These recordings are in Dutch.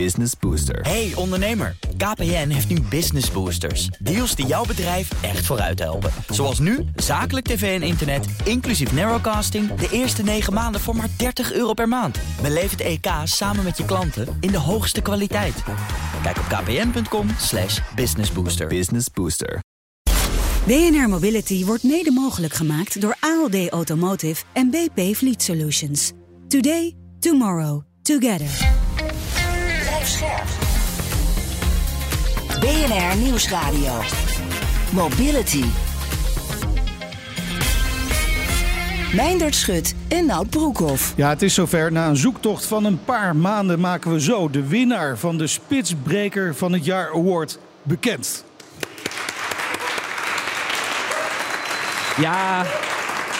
Business Booster. Hey ondernemer, KPN heeft nu Business Boosters. Deals die jouw bedrijf echt vooruit helpen. Zoals nu, zakelijk tv en internet, inclusief narrowcasting... de eerste 9 maanden voor maar 30 euro per maand. Beleef het EK samen met je klanten in de hoogste kwaliteit. Kijk op kpn.com slash businessbooster. Business Booster. BNR Mobility wordt mede mogelijk gemaakt door ALD Automotive en BP Fleet Solutions. Today, tomorrow, together. BNR Nieuwsradio. Mobility. Meindert Schut en Nout Broekhoff. Ja, het is zover. Na een zoektocht van een paar maanden maken we zo de winnaar van de Spitsbreker van het Jaar Award bekend. Ja,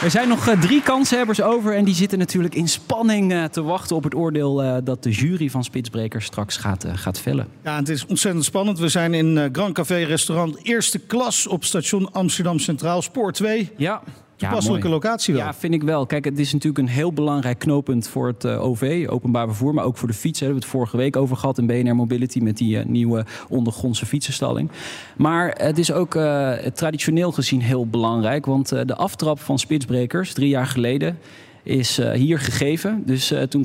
er zijn nog eh, drie kanshebbers over. En die zitten natuurlijk in spanning eh, te wachten op het oordeel eh, dat de jury van Spitsbrekers straks gaat, gaat vellen. Ja, het is ontzettend spannend. We zijn in Grand Café Restaurant Eerste Klas op station Amsterdam Centraal, spoor 2. Ja. Toepasselijke mooi. locatie wel. Ja, vind ik wel. Kijk, het is natuurlijk een heel belangrijk knooppunt voor het eh, OV, openbaar vervoer, maar ook voor de fiets. Daar hebben we het vorige week over gehad in BNR Mobility met die eh, nieuwe ondergrondse fietsenstalling. Maar het is ook eh, traditioneel gezien heel belangrijk, want eh, de aftrap van Spitsbrekers drie jaar geleden is eh, hier gegeven. Dus eh, toen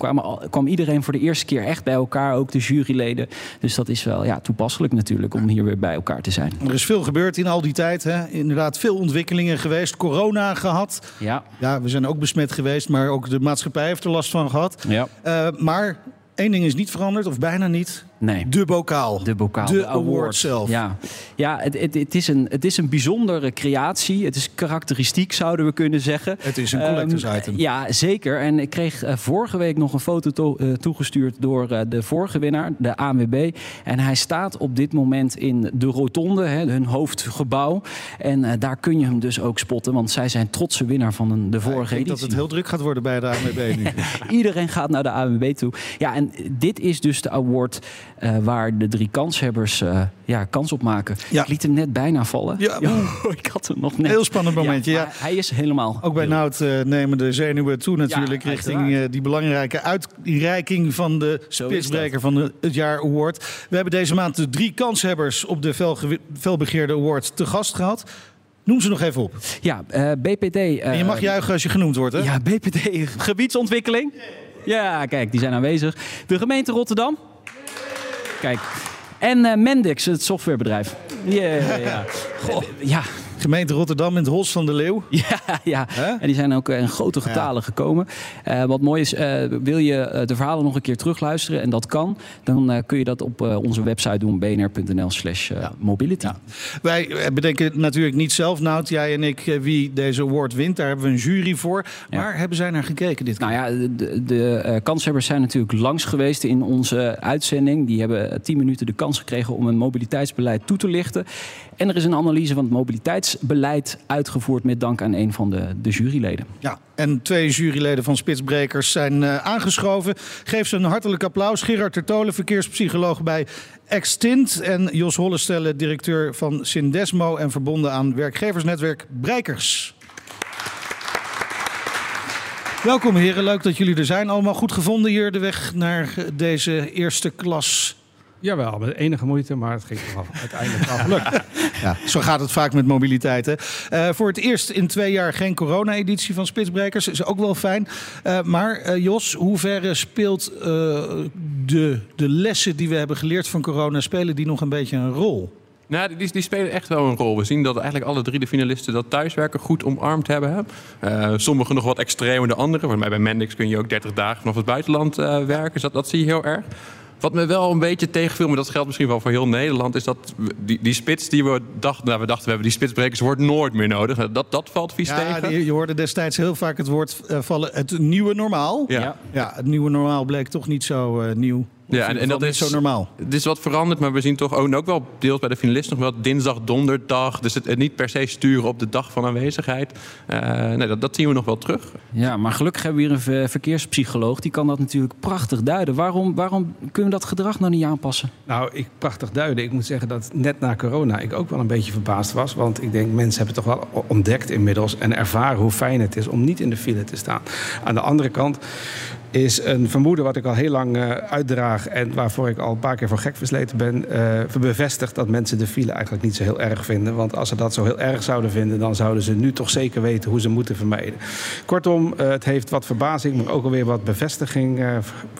kwam, iedereen voor de eerste keer echt bij elkaar, ook de juryleden. Dus dat is wel ja, toepasselijk natuurlijk om hier weer bij elkaar te zijn. Er is veel gebeurd in al die tijd. Hè. Inderdaad, veel ontwikkelingen geweest. Corona gehad. Ja, Ja, we zijn ook besmet geweest, maar ook de maatschappij heeft er last van gehad. ja. Eh, maar één ding is niet veranderd, of bijna niet. Nee. De bokaal. De bokaal. De award zelf. Ja, ja het, het, het, is een, het is een bijzondere creatie. Het is karakteristiek, zouden we kunnen zeggen. Het is een collectors Ehm, item. Ja, zeker. En ik kreeg eh, vorige week nog een foto to- eh, toegestuurd door eh, de vorige winnaar, de ANWB. En hij staat op dit moment in de rotonde, hè, hun hoofdgebouw. En daar kun je hem dus ook spotten, want zij zijn trotse winnaar van een, de Ik vorige denk dat het heel druk gaat worden bij de ANWB nu. Iedereen gaat naar de ANWB toe. Ja, en dit is dus de award eh, waar de drie kanshebbers eh, ja, kans op maken. Ja. Ik liet hem net bijna vallen. Ja. Ik had hem nog net. Heel spannend momentje, ja. Hij is helemaal... Ook bij Nout eh, nemen de zenuwen toe natuurlijk richting die belangrijke uitreiking van de Spitsbreker van de, het jaar award. We hebben deze maand de drie kanshebbers op de felbegeerde award te gast gehad. Noem ze nog even op. Ja, BPD... En je mag juichen als je genoemd wordt, hè? Ja, BPD gebiedsontwikkeling. Ja, kijk, die zijn aanwezig. De gemeente Rotterdam. Kijk. En eh, Mendix, het softwarebedrijf. Ja, ja, ja. Gemeente Rotterdam in het Hos van de Leeuw. Ja, ja. En die zijn ook in grote getalen gekomen. Eh, wat mooi is, eh, wil je eh, de verhalen nog een keer terugluisteren, en dat kan, dan kun je dat op onze website doen, bnr.nl slash eh, mobility. Ja. Wij bedenken natuurlijk niet zelf, Nout, jij en ik, wie deze award wint. Daar hebben we een jury voor. Maar hebben zij naar gekeken dit keer? Nou ja, de, de kanshebbers zijn natuurlijk langs geweest in onze uitzending. Die hebben tien minuten de kans gekregen om een mobiliteitsbeleid toe te lichten. En er is een analyse van het mobiliteitsbeleid uitgevoerd met dank aan een van de, de juryleden. Ja, en twee juryleden van Spitsbrekers zijn eh, aangeschoven. Geef ze een hartelijk applaus. Gerard Tertolen, verkeerspsycholoog bij Extint. En Jos Hollestelle, directeur van Sindesmo en verbonden aan werkgeversnetwerk Breikers. Welkom heren, leuk dat jullie er zijn. Allemaal goed gevonden hier de weg naar deze eerste klas. Jawel, met enige moeite, maar het ging toch uiteindelijk wel gelukt. Ja, zo gaat het vaak met mobiliteit. Hè? Eh, voor het eerst in twee jaar geen corona-editie van Spitsbrekers. Is ook wel fijn. Eh, maar eh, Jos, hoe ver speelt eh, de, de lessen die we hebben geleerd van corona... spelen die nog een beetje een rol? Nou, die, die spelen echt wel een rol. We zien dat eigenlijk alle drie de finalisten dat thuiswerken goed omarmd hebben. Eh, sommigen nog wat extremer dan anderen. Want bij Mendix kun je ook 30 dagen vanaf het buitenland eh, werken. Dus dat, dat zie je heel erg. Wat me wel een beetje tegenviel, maar dat geldt misschien wel voor heel Nederland, is dat die, die spits die we dachten, nou, we dachten we hebben die spitsbrekers, wordt nooit meer nodig. Nou, Dat, dat valt vies Ja, tegen. die- je hoorde destijds heel vaak het woord eh, vallen. Het nieuwe normaal. Ja. Ja, het nieuwe normaal bleek toch niet zo eh, nieuw. Ja, en, en dat is zo normaal. Het is wat veranderd, maar we zien toch ook, ook wel deels bij de finalisten nog wel dinsdag, donderdag. Dus het, het niet per se sturen op de dag van aanwezigheid. Eh, nee, dat, dat zien we nog wel terug. Ja, maar gelukkig hebben we hier een ver- verkeerspsycholoog. Die kan dat natuurlijk prachtig duiden. Waarom, waarom kunnen we dat gedrag nou niet aanpassen? Nou, ik prachtig duiden. Ik moet zeggen dat net na corona ik ook wel een beetje verbaasd was. Want ik denk, mensen hebben toch wel ontdekt inmiddels en ervaren hoe fijn het is om niet in de file te staan. Aan de andere kant, is een vermoeden wat ik al heel lang uh, uitdraag en waarvoor ik al een paar keer voor gek versleten ben, uh, bevestigd dat mensen de file eigenlijk niet zo heel erg vinden. Want als ze dat zo heel erg zouden vinden, dan zouden ze nu toch zeker weten hoe ze moeten vermijden. Kortom, uh, het heeft wat verbazing, maar ook alweer wat bevestiging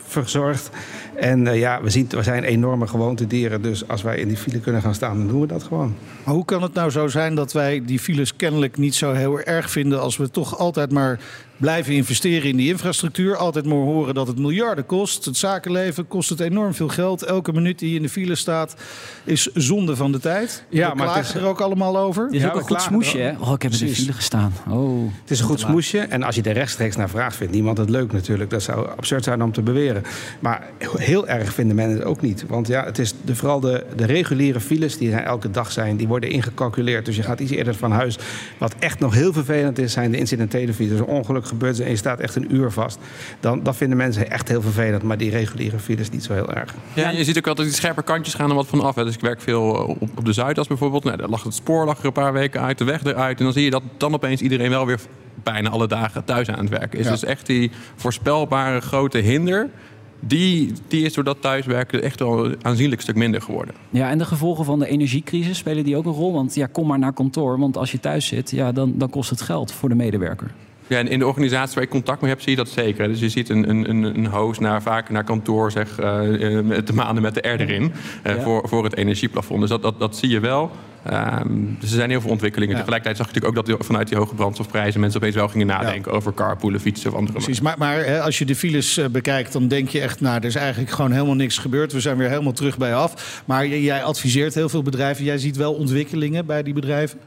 verzorgd. En ja, we, zien, we zijn enorme gewoontedieren, dus als wij in die file kunnen gaan staan, dan doen we dat gewoon. Maar hoe kan het nou zo zijn dat wij die files kennelijk niet zo heel erg vinden als we toch altijd maar blijven investeren in die infrastructuur. Altijd maar horen dat het miljarden kost. Het zakenleven kost het enorm veel geld. Elke minuut die in de file staat is zonde van de tijd. Ja, We maar het is er ook allemaal over. Het is ook een goed smoesje, hè? Oh, ik heb in de file gestaan. Oh, het is een goed smoesje. En als je er rechtstreeks naar vraagt, vindt niemand het leuk natuurlijk. Dat zou absurd zijn om te beweren. Maar heel erg vinden mensen het ook niet. Want ja, het is de, vooral de, de reguliere files die er elke dag zijn, die worden ingecalculeerd. Dus je gaat iets eerder van huis. Wat echt nog heel vervelend is, zijn de incidentele files. Een ongeluk gebeurt en je staat echt een uur vast. Dan, dat vinden mensen echt heel vervelend. Maar die reguliere files niet zo heel erg. Ja, je ziet ook altijd die scherpe kantjes gaan er wat van af. Hè. Dus ik werk veel op, op de Zuidas bijvoorbeeld. Nou, daar lag het spoor lag er een paar weken uit, de weg eruit. En dan zie je dat dan opeens iedereen wel weer bijna alle dagen thuis aan het werken is. Dus echt die voorspelbare grote hinder die, die is door dat thuiswerken echt wel een aanzienlijk stuk minder geworden. Ja, en de gevolgen van de energiecrisis spelen die ook een rol? Want ja, kom maar naar kantoor, want als je thuis zit, ja, dan, dan kost het geld voor de medewerker. Ja, en in de organisatie waar je contact mee hebt, zie je dat zeker. Dus je ziet een, een, een host naar, vaak naar kantoor, zeg, uh, te maanden met de R erin. Uh, voor, voor het energieplafond. Dus dat, dat, dat zie je wel. Um, dus er zijn heel veel ontwikkelingen. Ja. Tegelijkertijd zag je natuurlijk ook dat vanuit die hoge brandstofprijzen mensen opeens wel gingen nadenken ja. over carpoolen, fietsen of andere Precies, maar, maar hè, als je de files bekijkt, dan denk je echt, nou, er is eigenlijk gewoon helemaal niks gebeurd. We zijn weer helemaal terug bij af. Maar jij adviseert heel veel bedrijven. Jij ziet wel ontwikkelingen bij die bedrijven?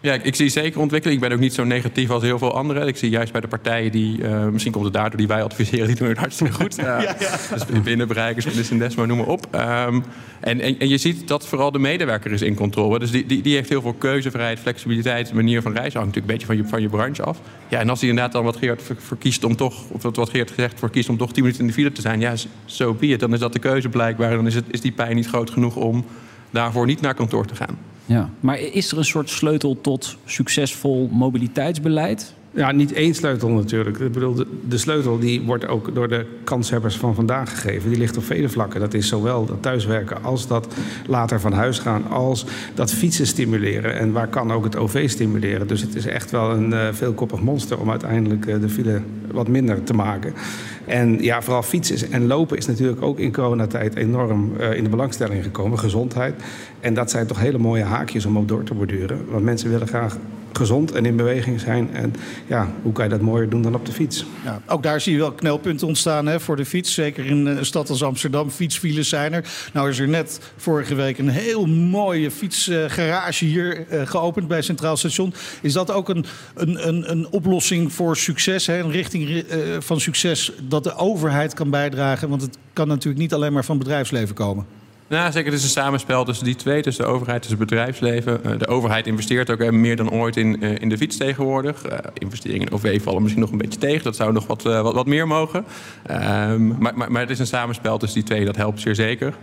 Ja, ik, ik, zie zeker ontwikkeling. Ik ben ook niet zo negatief als heel veel anderen. Ik zie juist bij de partijen die, uh, misschien komt het daardoor die wij adviseren, die doen het hartstikke goed. Ja, ja. Dus binnenbereikers, Desmo, noem maar op. Um, en, en, en, je ziet dat vooral de medewerker is in controle. Dus die, die, die heeft heel veel keuzevrijheid, flexibiliteit, manier van reizen. Hangt natuurlijk een beetje van je, van je branche af. Ja, en als hij inderdaad dan wat Geert verkiest om toch, of wat Geert gezegd verkiest om toch 10 minuten in de file te zijn, ja, zo so be it. Dan is dat de keuze blijkbaar. Dan is, het, is die pijn niet groot genoeg om daarvoor niet naar kantoor te gaan. Ja, maar is er een soort sleutel tot succesvol mobiliteitsbeleid? Ja, niet één sleutel natuurlijk. Ik bedoel, de, sleutel die wordt ook door de kanshebbers van vandaag gegeven. Die ligt op vele vlakken. Dat is zowel dat thuiswerken als dat later van huis gaan... als dat fietsen stimuleren. En waar kan ook het OV stimuleren. Dus het is echt wel een uh, veelkoppig monster... om uiteindelijk uh, de file wat minder te maken. En ja, vooral fietsen en lopen is natuurlijk ook in coronatijd enorm uh, in de belangstelling gekomen. Gezondheid. En dat zijn toch hele mooie haakjes om op door te borduren. Want mensen willen graag gezond en in beweging zijn. En ja, hoe kan je dat mooier doen dan op de fiets? Ja, ook daar zie je wel knelpunten ontstaan hè, voor de fiets. Zeker in een stad als Amsterdam. Fietsfiles zijn er. Nou is er net vorige week een heel mooie fietsgarage hier uh, geopend bij Centraal Station. Is dat ook een, een, een, een oplossing voor succes? Hè? Een richting uh, van succes dat de overheid kan bijdragen? Want het kan natuurlijk niet alleen maar van bedrijfsleven komen. Nou, zeker. Het is een samenspel tussen die twee, tussen de overheid en het bedrijfsleven. Uh, de overheid investeert ook meer dan ooit in, uh, in de fiets tegenwoordig. investeringen in OV vallen misschien nog een beetje tegen. Dat zou nog wat, wat, wat meer mogen. Um, maar, maar, maar, het is een samenspel tussen die twee. Dat helpt zeer zeker.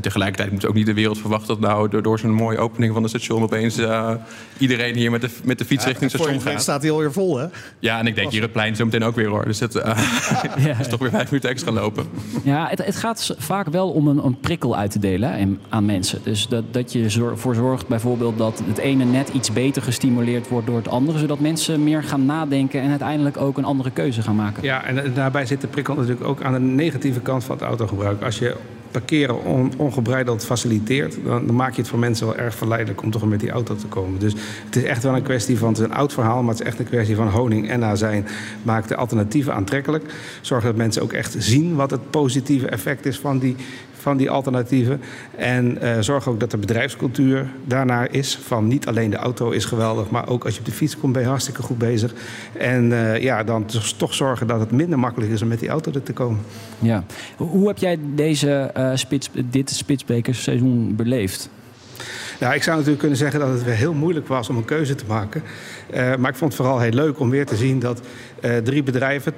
Tegelijkertijd moet ook niet de wereld verwachten dat nou door, door zo'n mooie opening van de station opeens iedereen hier met de, met de fiets ja, richting het station gaat. staat hij alweer vol, hè? Ja, en ik denk hier het plein zo meteen ook weer hoor. Dus het ja. is toch weer vijf minuten extra lopen. Ja, het, het gaat vaak wel om een, een prikkel uit te delen aan mensen. Dus dat, dat je ervoor zorgt bijvoorbeeld dat het ene net iets beter gestimuleerd wordt door het andere, zodat mensen meer gaan nadenken en uiteindelijk ook een andere keuze gaan maken. Ja, en daarbij zit de prikkel natuurlijk ook aan de negatieve kant van het autogebruik. Als je parkeren on, ongebreideld faciliteert, dan, dan, maak je het voor mensen wel erg verleidelijk om toch met die auto te komen. Dus het is echt wel een kwestie van, het is een oud verhaal, maar het is echt een kwestie van honing en azijn. Maak de alternatieven aantrekkelijk. Zorg dat mensen ook echt zien wat het positieve effect is van die van die alternatieven. En uh, zorg ook dat de bedrijfscultuur daarnaar is. Van niet alleen de auto is geweldig, maar ook als je op de fiets komt ben je hartstikke goed bezig. En uh, ja, dan toch zorgen dat het minder makkelijk is om met die auto er te komen. Ja. Hoe heb jij deze, uh, spits, dit spitsbekerseizoen beleefd? Nou, ik zou natuurlijk kunnen zeggen dat het weer heel moeilijk was om een keuze te maken. Uh, maar ik vond het vooral heel leuk om weer te zien dat uh, drie bedrijven,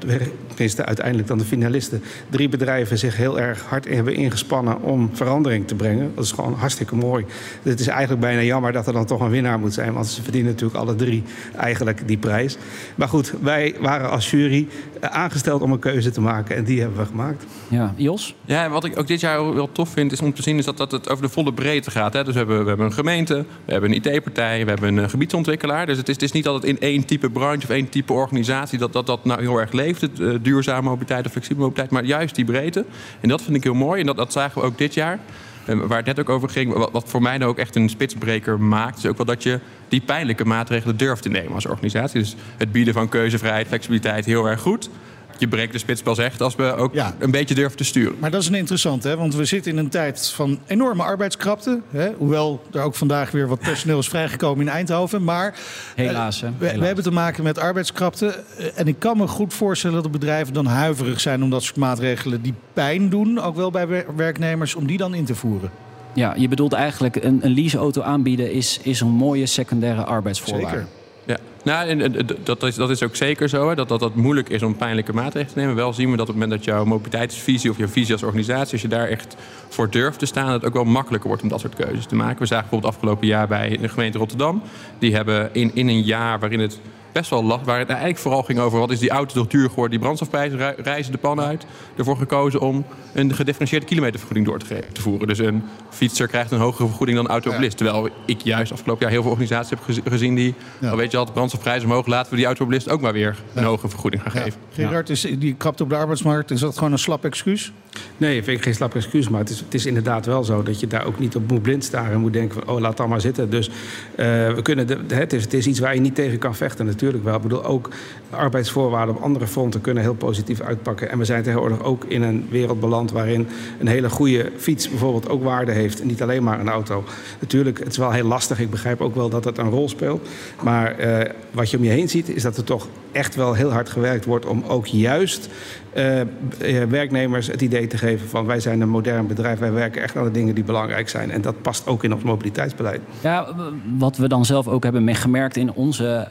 tenminste uiteindelijk dan de finalisten, drie bedrijven zich heel erg hard hebben ingespannen om verandering te brengen. Dat is gewoon hartstikke mooi. Het is eigenlijk bijna jammer dat er dan toch een winnaar moet zijn, want ze verdienen natuurlijk alle drie eigenlijk die prijs. Maar goed, wij waren als jury uh, aangesteld om een keuze te maken en die hebben we gemaakt. Ja, Jos? Ja, wat ik ook dit jaar wel tof vind is om te zien is dat, dat het over de volle breedte gaat. Hè? Dus we hebben, we hebben een gemeente, we hebben een IT-partij, we hebben een gebiedsontwikkelaar. Dus het is, het is niet altijd in één type branche of één type organisatie dat dat, dat nou heel erg leeft. Het, uh, duurzame mobiliteit of flexibele mobiliteit, maar juist die breedte. En dat vind ik heel mooi en dat, dat zagen we ook dit jaar. Waar het net ook over ging, wat, wat voor mij nou ook echt een spitsbreker maakt, is ook wel dat je die pijnlijke maatregelen durft te nemen als organisatie. Dus het bieden van keuzevrijheid, flexibiliteit heel erg goed je breekt de spits pas echt als we ook ja. een beetje durven te sturen. Maar dat is een interessant, hè? want we zitten in een tijd van enorme arbeidskrapte. Hè? Hoewel er ook vandaag weer wat personeel is vrijgekomen in Eindhoven. Maar helaas, hè? We, we, hebben te maken met arbeidskrapte. En ik kan me goed voorstellen dat de bedrijven dan huiverig zijn om dat soort maatregelen die pijn doen, ook wel bij werknemers, om die dan in te voeren. Ja, je bedoelt eigenlijk een, een leaseauto aanbieden is, is een mooie secundaire arbeidsvoorwaarde. Zeker. Ja, nou, dat, is, dat is ook zeker zo. Hè, dat, dat dat moeilijk is om pijnlijke maatregelen te nemen. Wel zien we dat op het moment dat jouw mobiliteitsvisie of jouw visie als organisatie, als je daar echt voor durft te staan, dat het ook wel makkelijker wordt om dat soort keuzes te maken. We zagen bijvoorbeeld afgelopen jaar bij de gemeente Rotterdam. Die hebben in, in een jaar waarin het best wel last. Waar het eigenlijk vooral ging over wat is die auto toch duur geworden, die brandstofprijzen reizen de pan uit. Ervoor gekozen om een gedifferentieerde kilometervergoeding door te, te voeren. Dus een fietser krijgt een hogere vergoeding dan een automobilist. Terwijl ik juist afgelopen jaar heel veel organisaties heb gezien die, ja. al weet je al, de brandstofprijzen omhoog, laten we die automobilist ook maar weer een ja. hogere vergoeding gaan geven. Gerard, is die krapt op de arbeidsmarkt, is dat gewoon een slap excuus? Nee, vind ik geen slap excuus, maar het is, het is inderdaad wel zo dat je daar ook niet op moet blind staren en moet denken van, oh laat dat maar zitten. Dus uh, we kunnen de, het, is, het is iets waar je niet tegen kan vechten natuurlijk wel. Ik bedoel, ook arbeidsvoorwaarden op andere fronten kunnen heel positief uitpakken. En we zijn tegenwoordig ook in een wereld beland waarin een hele goede fiets bijvoorbeeld ook waarde heeft. En niet alleen maar een auto. Natuurlijk, het is wel heel lastig. Ik begrijp ook wel dat het een rol speelt. Maar uh, wat je om je heen ziet, is dat er toch echt wel heel hard gewerkt wordt om ook juist uh, werknemers het idee te geven van wij zijn een modern bedrijf, wij werken echt aan de dingen die belangrijk zijn. En dat past ook in ons mobiliteitsbeleid. Ja, wat we dan zelf ook hebben meegemerkt in onze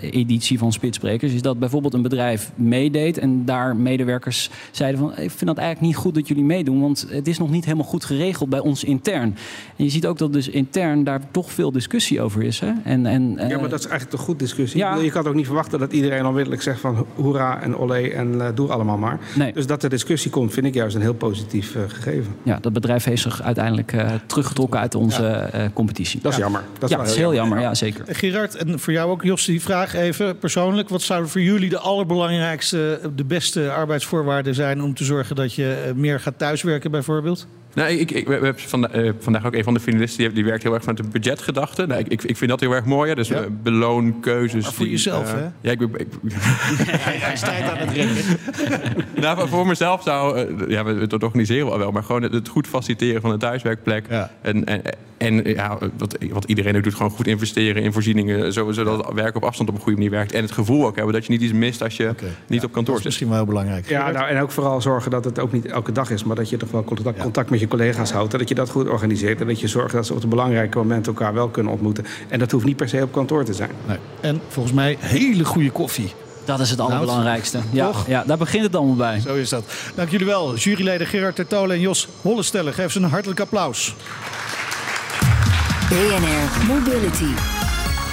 editie van Spitsbrekers, is dat bijvoorbeeld een bedrijf meedeed en daar medewerkers zeiden van ik vind dat eigenlijk niet goed dat jullie meedoen, want het is nog niet helemaal goed geregeld bij ons intern. En je ziet ook dat dus intern daar toch veel discussie over is. Hè? En, en, ja, maar dat is eigenlijk toch goed discussie. Ja. Je kan ook niet verwachten dat iedereen onmiddellijk zegt van hoera en olé en uh, doe allemaal maar. Nee. Dus dat er discussie komt, vind ik juist een heel positief uh, gegeven. Ja, dat bedrijf heeft zich uiteindelijk uh, teruggetrokken uit onze ja. competitie. Dat is ja. jammer. Dat is, ja, dat is heel jammer, ja zeker. Gerard, en voor jou ook Jos, die vraag even persoonlijk. Wat zouden voor jullie de allerbelangrijkste, de beste arbeidsvoorwaarden zijn om te zorgen dat je meer gaat thuiswerken bijvoorbeeld? Nou, ik, ik, we hebben vanda uh, vandaag ook een van de finalisten die, die werkt heel erg vanuit de budgetgedachte. Nou, ik, ik, vind dat heel erg mooi. Hè? Dus ja. uh, beloonkeuzes. Maar voor die, jezelf, uh, hè? Ja, ik ben. Ik, Hij is tijd aan het rekenen. nou, voor mezelf zou. ja, we, we het organiseren wel, wel. Maar gewoon het, het goed faciliteren van een thuiswerkplek. Ja. En, en, en ja, wat, wat iedereen ook doet, gewoon goed investeren in voorzieningen. Zodat het werk op afstand op een goede manier werkt. En het gevoel ook hebben dat je niet iets mist als je okay. niet ja, op kantoor zit. zit. misschien wel heel belangrijk. Ja, nou, en ook vooral zorgen dat het ook niet elke dag is. Maar dat je toch wel contact, contact met je collega's houdt. En dat je dat goed organiseert. En dat je zorgt dat ze op de belangrijke momenten elkaar wel kunnen ontmoeten. En dat hoeft niet per se op kantoor te zijn. Nee. En volgens mij hele goede koffie. Dat is het allerbelangrijkste. Ja, ja, daar begint het allemaal bij. Zo is dat. Dank jullie wel. Juryleden Gerard Tertolen en Jos Hollestelle. Geef ze een hartelijk applaus. BNR Mobility.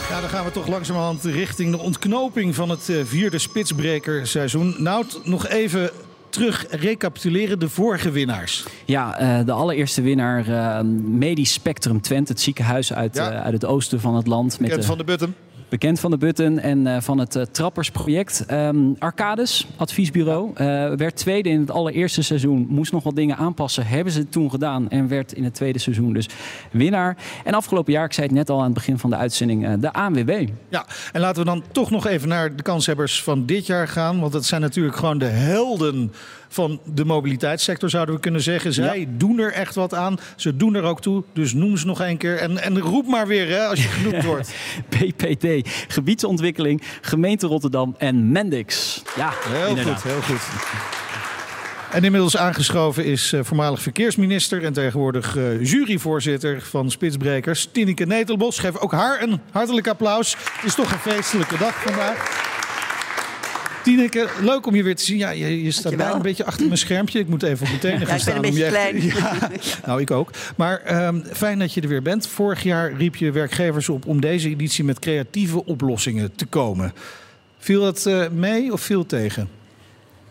Ja, dan gaan we toch langzamerhand richting de ontknoping van het vierde spitsbrekerseizoen. Nou, nog even terug recapituleren de vorige winnaars. Ja, uh, de allereerste winnaar uh, Medisch Spectrum Twente, het ziekenhuis uit, ja. uh, uit het oosten van het land. Bekend met, van de Button. Bekend van de Button en uh, van het uh, Trappersproject. Um, Arcades, adviesbureau, uh, werd tweede in het allereerste seizoen. Moest nog wat dingen aanpassen, hebben ze toen gedaan. En werd in het tweede seizoen dus winnaar. En afgelopen jaar, ik zei het net al aan het begin van de uitzending, de ANWB. Ja, en laten we dan toch nog even naar de kanshebbers van dit jaar gaan. Want dat zijn natuurlijk gewoon de helden van de mobiliteitssector, zouden we kunnen zeggen. Zij ja. doen er echt wat aan. Ze doen er ook toe. Dus noem ze nog één keer. En, en roep maar weer hè, als je genoemd wordt. BPT, gebiedsontwikkeling, gemeente Rotterdam en Mendix. Ja, heel inderdaad. goed, heel goed. En inmiddels aangeschoven is uh, voormalig verkeersminister en tegenwoordig uh, juryvoorzitter van Spitsbrekers, Tineke Netelbos. Geef ook haar een hartelijk applaus. Het is toch een feestelijke dag vandaag. Tineke, leuk om je weer te zien. Ja, je, je staat bijna een beetje achter mijn schermpje. Ik moet even op meteen gaan staan. Ik ben een beetje klein. Ja, nou, ik ook. Maar um, fijn dat je er weer bent. Vorig jaar riep je werkgevers op om deze editie met creatieve oplossingen te komen. Viel dat uh, mee of viel tegen?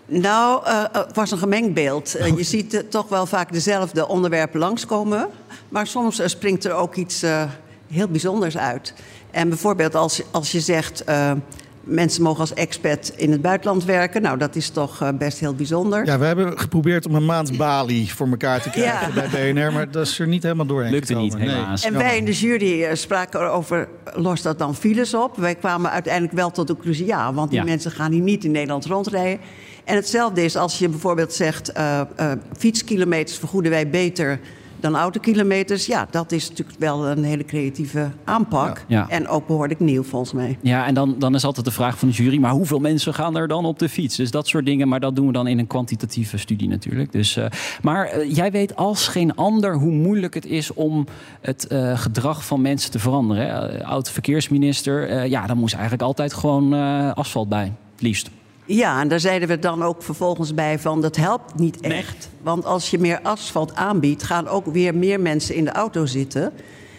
Nou, uh, het was een gemengd beeld. Uh, je ziet uh, toch wel vaak dezelfde onderwerpen langskomen. Maar soms springt er ook iets heel bijzonders uit. En bijvoorbeeld als, als je zegt... Mensen mogen als expat in het buitenland werken. Nou, dat is toch best heel bijzonder. Ja, we hebben geprobeerd om een maand Bali voor elkaar te krijgen ja. bij BNR. Maar dat is er niet helemaal doorheen Lukte gekomen. niet, helaas. Nee. En wij in de jury spraken erover, lost dat dan files op? Wij kwamen uiteindelijk wel tot de conclusie, ja. Want die ja. mensen gaan hier niet in Nederland rondrijden. En hetzelfde is als je bijvoorbeeld zegt... Uh, uh, fietskilometers vergoeden wij beter dan autokilometers. Ja, dat is natuurlijk wel een hele creatieve aanpak. Ja. En ook behoorlijk nieuw volgens mij. Ja, en dan, dan is altijd de vraag van de jury... maar hoeveel mensen gaan er dan op de fiets? Dus dat soort dingen, maar dat doen we dan in een kwantitatieve studie natuurlijk. Dus, uh, maar uh, jij weet als geen ander hoe moeilijk het is... om het uh, gedrag van mensen te veranderen. Oud-verkeersminister, ja, daar moest eigenlijk altijd gewoon asfalt bij, het liefst. Ja, en daar zeiden we dan ook vervolgens bij van dat helpt niet echt. Nee. Want als je meer asfalt aanbiedt, gaan ook weer meer mensen in de auto zitten.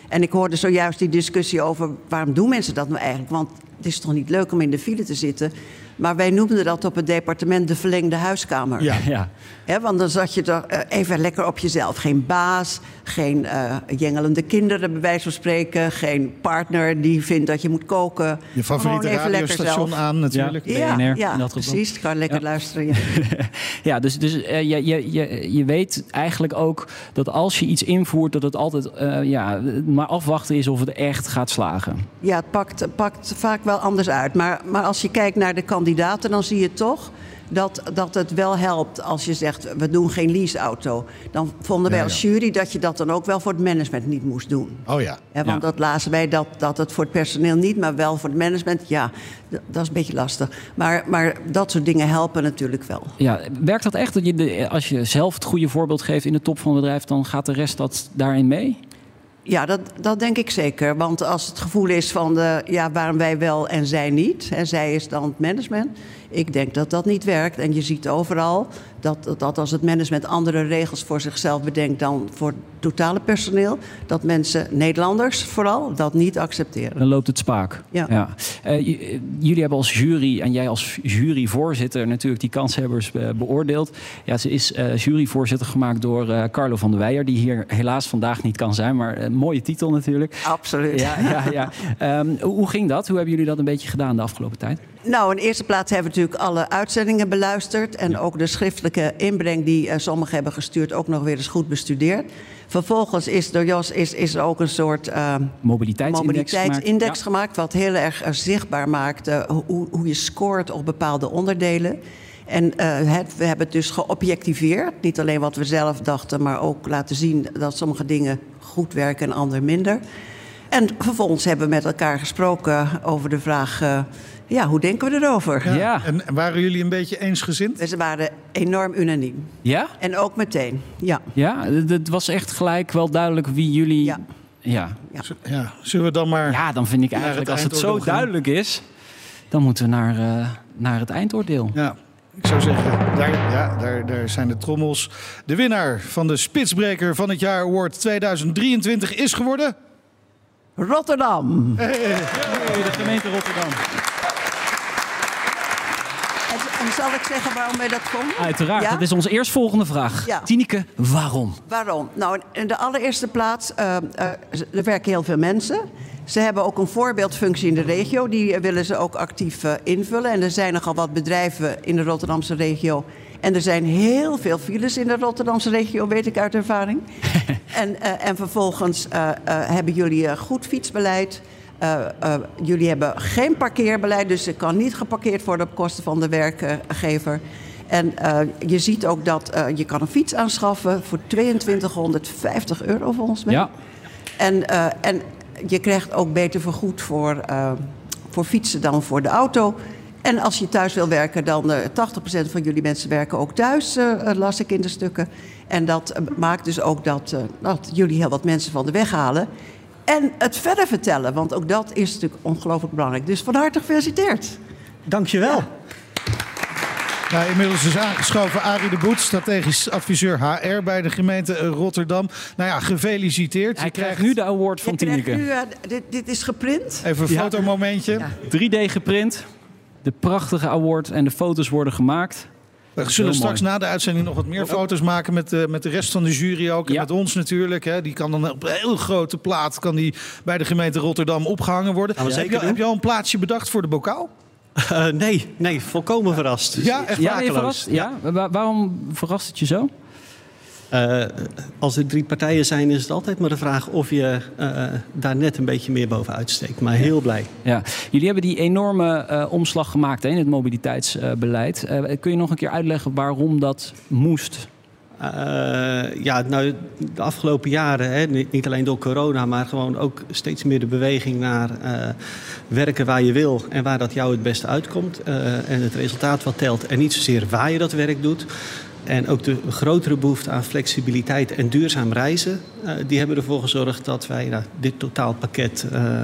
En ik hoorde zojuist die discussie over waarom doen mensen dat nou eigenlijk? Want het is toch niet leuk om in de file te zitten. Maar wij noemden dat op het departement de verlengde huiskamer. Ja, ja. He, want dan zat je er even lekker op jezelf. Geen baas, geen uh, jengelende kinderen, bij wijze van spreken. Geen partner die vindt dat je moet koken. Je favoriete radiostation aan natuurlijk. Ja, BNR, ja, ja precies. Ik kan lekker ja. luisteren. Ja, ja dus, dus uh, je, je, je, je weet eigenlijk ook dat als je iets invoert... dat het altijd uh, ja, maar afwachten is of het echt gaat slagen. Ja, het pakt, pakt vaak wel anders uit. Maar, maar als je kijkt naar de kandidaten, dan zie je toch dat, dat het wel helpt als je zegt, we doen geen leaseauto. Dan vonden wij ja, als jury dat je dat dan ook wel voor het management niet moest doen. Oh ja. ja want ja. dat lazen wij dat, dat het voor het personeel niet, maar wel voor het management. Ja, dat is een beetje lastig. Maar, maar dat soort dingen helpen natuurlijk wel. Ja, werkt dat echt? Dat je de, als je zelf het goede voorbeeld geeft in de top van het bedrijf, dan gaat de rest dat daarin mee? Ja, dat, dat denk ik zeker. Want als het gevoel is van de, ja, waarom wij wel en zij niet, en zij is dan het management. Ik denk dat dat niet werkt. En je ziet overal dat, dat als het management andere regels voor zichzelf bedenkt dan voor het totale personeel, dat mensen, Nederlanders vooral, dat niet accepteren. Dan loopt het spaak. Ja. ja. Uh, jullie hebben als jury en jij als juryvoorzitter natuurlijk die kanshebbers uh, beoordeeld. Ja, ze is uh, juryvoorzitter gemaakt door Carlo van der Weijer, die hier helaas vandaag niet kan zijn, maar een mooie titel natuurlijk. Absoluut. Ja, ja, ja. Um, hoe ging dat? Hoe hebben jullie dat een beetje gedaan de afgelopen tijd? Nou, in de eerste plaats hebben we natuurlijk alle uitzendingen beluisterd. En ja. ook de schriftelijke inbreng die uh, sommigen hebben gestuurd ook nog weer eens goed bestudeerd. Vervolgens is door Jos is, is er ook een soort uh, mobiliteitsindex, mobiliteitsindex gemaakt. gemaakt. Wat heel erg uh, zichtbaar maakt uh, hoe, hoe je scoort op bepaalde onderdelen. En uh, het, we hebben het dus geobjectiveerd. Niet alleen wat we zelf dachten, maar ook laten zien dat sommige dingen goed werken en andere minder. En vervolgens hebben we met elkaar gesproken over de vraag... Ja, hoe denken we erover? Ja. ja. En waren jullie een beetje eensgezind? Ze waren enorm unaniem. Ja? En ook meteen, ja. Ja, het was echt gelijk wel duidelijk wie jullie... Ja. Ja. ja. ja. Zullen we dan maar... Ja, dan vind ik eigenlijk, het als het zo duidelijk is... dan moeten we naar, uh, naar het eindoordeel. Ja. Ik zou zeggen, daar, ja, daar, daar zijn de trommels. De winnaar van de Spitsbreker van het jaar Award 2023 is geworden... Rotterdam. Hey, hey, de gemeente Rotterdam. En, zal ik zeggen waarom wij dat vonden? Uiteraard, ja? dat is onze eerstvolgende vraag. Ja. Tineke, waarom? Waarom? Nou, in de allereerste plaats, uh, uh, er werken heel veel mensen. Ze hebben ook een voorbeeldfunctie in de regio. Die willen ze ook actief uh, invullen. En er zijn nogal wat bedrijven in de Rotterdamse regio en er zijn heel veel files in de Rotterdamse regio, weet ik uit ervaring. en, en vervolgens hebben jullie goed fietsbeleid. Jullie hebben geen parkeerbeleid, dus er kan niet geparkeerd worden op kosten van de werkgever. En je ziet ook dat je kan een fiets aanschaffen voor 2250 euro volgens mij. Ja. En, en je krijgt ook beter vergoed voor, voor fietsen dan voor de auto. En als je thuis wil werken, dan eh 80% van jullie mensen werken ook thuis, eh, eh, las ik in de stukken. En dat eh, maakt dus ook dat, eh, dat jullie heel wat mensen van de weg halen. En het verder vertellen, want ook dat is natuurlijk ongelooflijk belangrijk. Dus van harte gefeliciteerd. Dankjewel. Nou, inmiddels is aangeschoven Arie de Boet, strategisch adviseur HR bij de gemeente Rotterdam. Nou ja, gefeliciteerd. Hij Je krijgt nu de award van Tineke. nu, eh, dit, dit is geprint. Even een Ja. fotomomentje. 3D geprint. De prachtige award en de foto's worden gemaakt. We Heel zullen straks mooi. na de uitzending nog wat meer foto's maken met, de met de rest van de jury ook. En Ja. met ons natuurlijk. Hè. Die kan dan op een heel grote plaat kan die bij de gemeente Rotterdam opgehangen worden. Heb, je, doen. heb je al een plaatsje bedacht voor de bokaal? Eh, nee, nee, volkomen verrast. Ja, echt Ja, verrast? Ja? Wa- waarom verrast het je zo? Eh, als er drie partijen zijn, is het altijd maar de vraag of je eh, daar net een beetje meer bovenuit steekt. Maar heel blij. Ja. Jullie hebben die enorme eh, omslag gemaakt hè, in het mobiliteitsbeleid. Kun je nog een keer uitleggen waarom dat moest? Ja, nou, de afgelopen jaren, hè, niet alleen door corona, maar gewoon ook steeds meer de beweging naar werken waar je wil en waar dat jou het beste uitkomt. En het resultaat wat telt en niet zozeer waar je dat werk doet. En ook de grotere behoefte aan flexibiliteit en duurzaam reizen, eh, die hebben ervoor gezorgd dat wij nou, dit totaalpakket eh,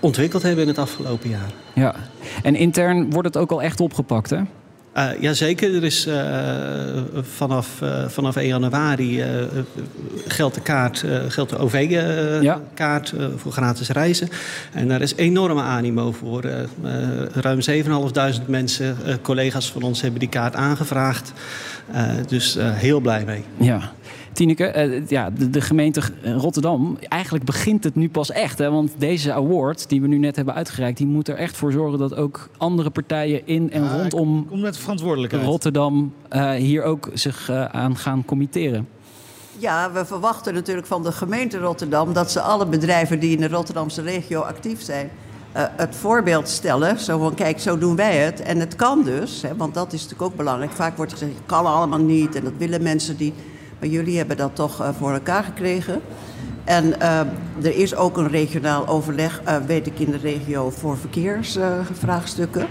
ontwikkeld hebben in het afgelopen jaar. Ja. En intern wordt het ook al echt opgepakt, hè? Uh, jazeker, er is uh, vanaf, uh, vanaf 1 januari geldt de kaart, geldt de OV-kaart ja. voor gratis reizen. En daar is enorme animo voor. ruim 7.500 mensen, collega's van ons, hebben die kaart aangevraagd. dus heel blij mee. Ja. Tineke, uh, ja, de, de, gemeente Rotterdam, eigenlijk begint het nu pas echt. Hè? Want deze award die we nu net hebben uitgereikt, die moet er echt voor zorgen dat ook andere partijen in en Ja, rondom met verantwoordelijkheid. Rotterdam uh, hier ook zich uh, aan gaan committeren. Ja, we verwachten natuurlijk van de gemeente Rotterdam dat ze alle bedrijven die in de Rotterdamse regio actief zijn, uh, het voorbeeld stellen. Zo van, kijk, zo doen wij het. En het kan dus, hè, want dat is natuurlijk ook belangrijk. Vaak wordt gezegd, het kan allemaal niet en dat willen mensen die... Maar jullie hebben dat toch uh, voor elkaar gekregen. En uh, er is ook een regionaal overleg, uh, weet ik, in de regio voor verkeersvraagstukken.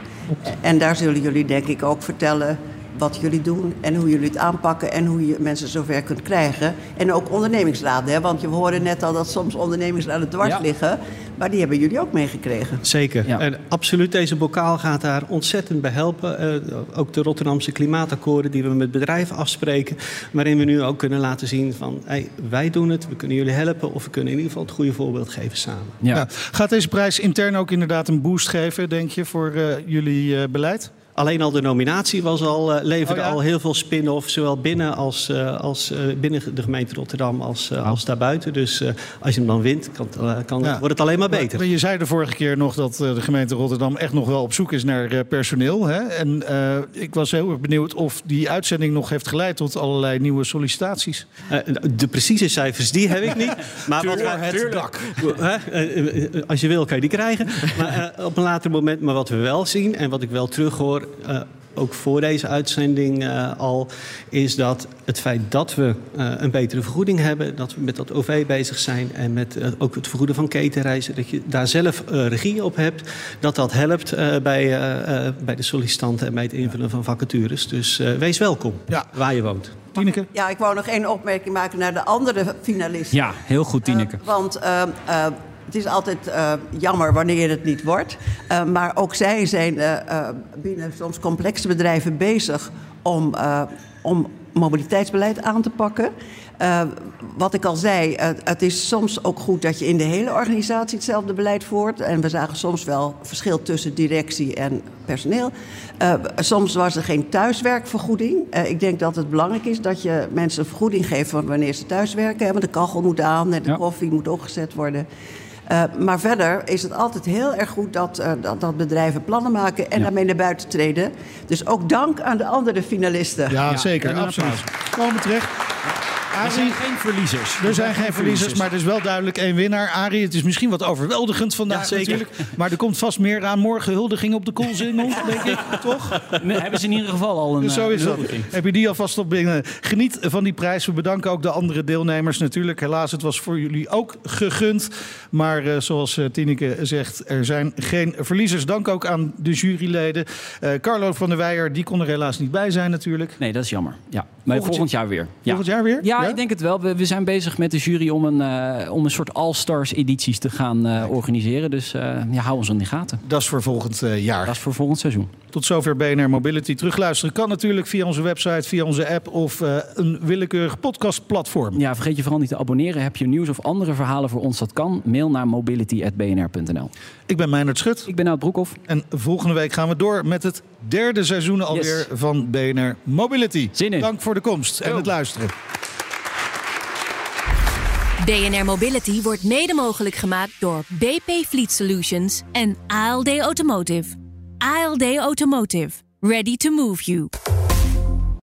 en daar zullen jullie denk ik ook vertellen wat jullie doen en hoe jullie het aanpakken en hoe je mensen zover kunt krijgen. En ook ondernemingsraden, hè? want je hoorde net al dat soms ondernemingsraden dwars ja. liggen. Maar die hebben jullie ook meegekregen. Zeker. Ja. En absoluut, deze bokaal gaat daar ontzettend bij helpen. Uh, ook de Rotterdamse klimaatakkoorden die we met bedrijven afspreken. Waarin we nu ook kunnen laten zien van hey, wij doen het, we kunnen jullie helpen. Of we kunnen in ieder geval het goede voorbeeld geven samen. Ja. Ja. Gaat deze prijs intern ook inderdaad een boost geven, denk je, voor uh, jullie uh, beleid? Alleen al de nominatie was al, uh, leverde oh ja? al heel veel spin-off, zowel binnen, als, uh, als, uh, binnen de gemeente Rotterdam als, oh. als daarbuiten. Dus als je hem dan wint, kan, kan, ja. wordt het alleen maar beter. Maar je zei de vorige keer nog dat de gemeente Rotterdam echt nog wel op zoek is naar personeel. Hè? En ik was heel erg benieuwd of die uitzending nog heeft geleid tot allerlei nieuwe sollicitaties. de precieze cijfers, die heb ik niet. Maar wat het tuurlijk. dak. Als je wil, kan je die krijgen. Maar op een later moment, maar wat we wel zien en wat ik wel terughoor uh, ook voor deze uitzending uh, al, is dat het feit dat we uh, een betere vergoeding hebben, dat we met dat OV bezig zijn en met uh, ook het vergoeden van ketenreizen, dat je daar zelf regie op hebt, dat dat helpt bij, bij de sollicitanten en bij het invullen van vacatures. Dus wees welkom ja. waar je woont. Tineke? Ja, ik wou nog één opmerking maken naar de andere finalisten. Ja, heel goed, Tineke. want het is altijd uh, jammer wanneer het niet wordt. Uh, maar ook zij zijn uh, binnen soms complexe bedrijven bezig om, om mobiliteitsbeleid aan te pakken. wat ik al zei, het is soms ook goed dat je in de hele organisatie hetzelfde beleid voert. En we zagen soms wel verschil tussen directie en personeel. soms was er geen thuiswerkvergoeding. ik denk dat het belangrijk is dat je mensen een vergoeding geeft van wanneer ze thuiswerken. Want de kachel moet aan en de ja. koffie moet opgezet worden. Uh, maar verder is het altijd heel erg goed dat, uh, dat, dat, bedrijven plannen maken en ja. daarmee naar buiten treden. Dus ook dank aan de andere finalisten. Ja, ja zeker, absoluut. Komen terecht. Er zijn geen verliezers. Er zijn geen verliezers, maar er is wel duidelijk één winnaar. Arie, het is misschien wat overweldigend vandaag Ja, zeker. natuurlijk. Maar er komt vast meer aan. Morgen huldiging op de Koolsingel, denk ik, toch? Nee, hebben ze in ieder geval al een Dus zo eh, is dat. Heb je die alvast op binnen? Geniet van die prijs. We bedanken ook de andere deelnemers natuurlijk. Helaas, het was voor jullie ook gegund. Maar eh, zoals eh, Tineke zegt, er zijn geen verliezers. Dank ook aan de juryleden. Eh, Carlo van der Weijer, die kon er helaas niet bij zijn natuurlijk. Nee, dat is jammer. Ja. Maar Volgend volgend, jaar weer. Ja. Volgend jaar weer? Ja, Ja? ik denk het wel. We, we zijn bezig met de jury om een, eh, om een soort All-Stars edities te gaan eh, organiseren. Dus eh, ja, hou ons in de gaten. Dat is voor volgend jaar. Dat is voor volgend seizoen. Tot zover BNR Mobility. Terugluisteren kan natuurlijk via onze website, via onze app of een willekeurig podcastplatform. Ja, vergeet je vooral niet te abonneren. Heb je nieuws of andere verhalen voor ons? Dat kan. Mail naar mobility.bnr.nl. Ik ben Meijnerd Schut. Ik ben Nout Broekhoff. En volgende week gaan we door met het derde seizoen alweer Yes. van BNR Mobility. Zin in. Dank voor de komst en het luisteren. BNR Mobility wordt mede mogelijk gemaakt door BP Fleet Solutions en ALD Automotive. ALD Automotive. Ready to move you.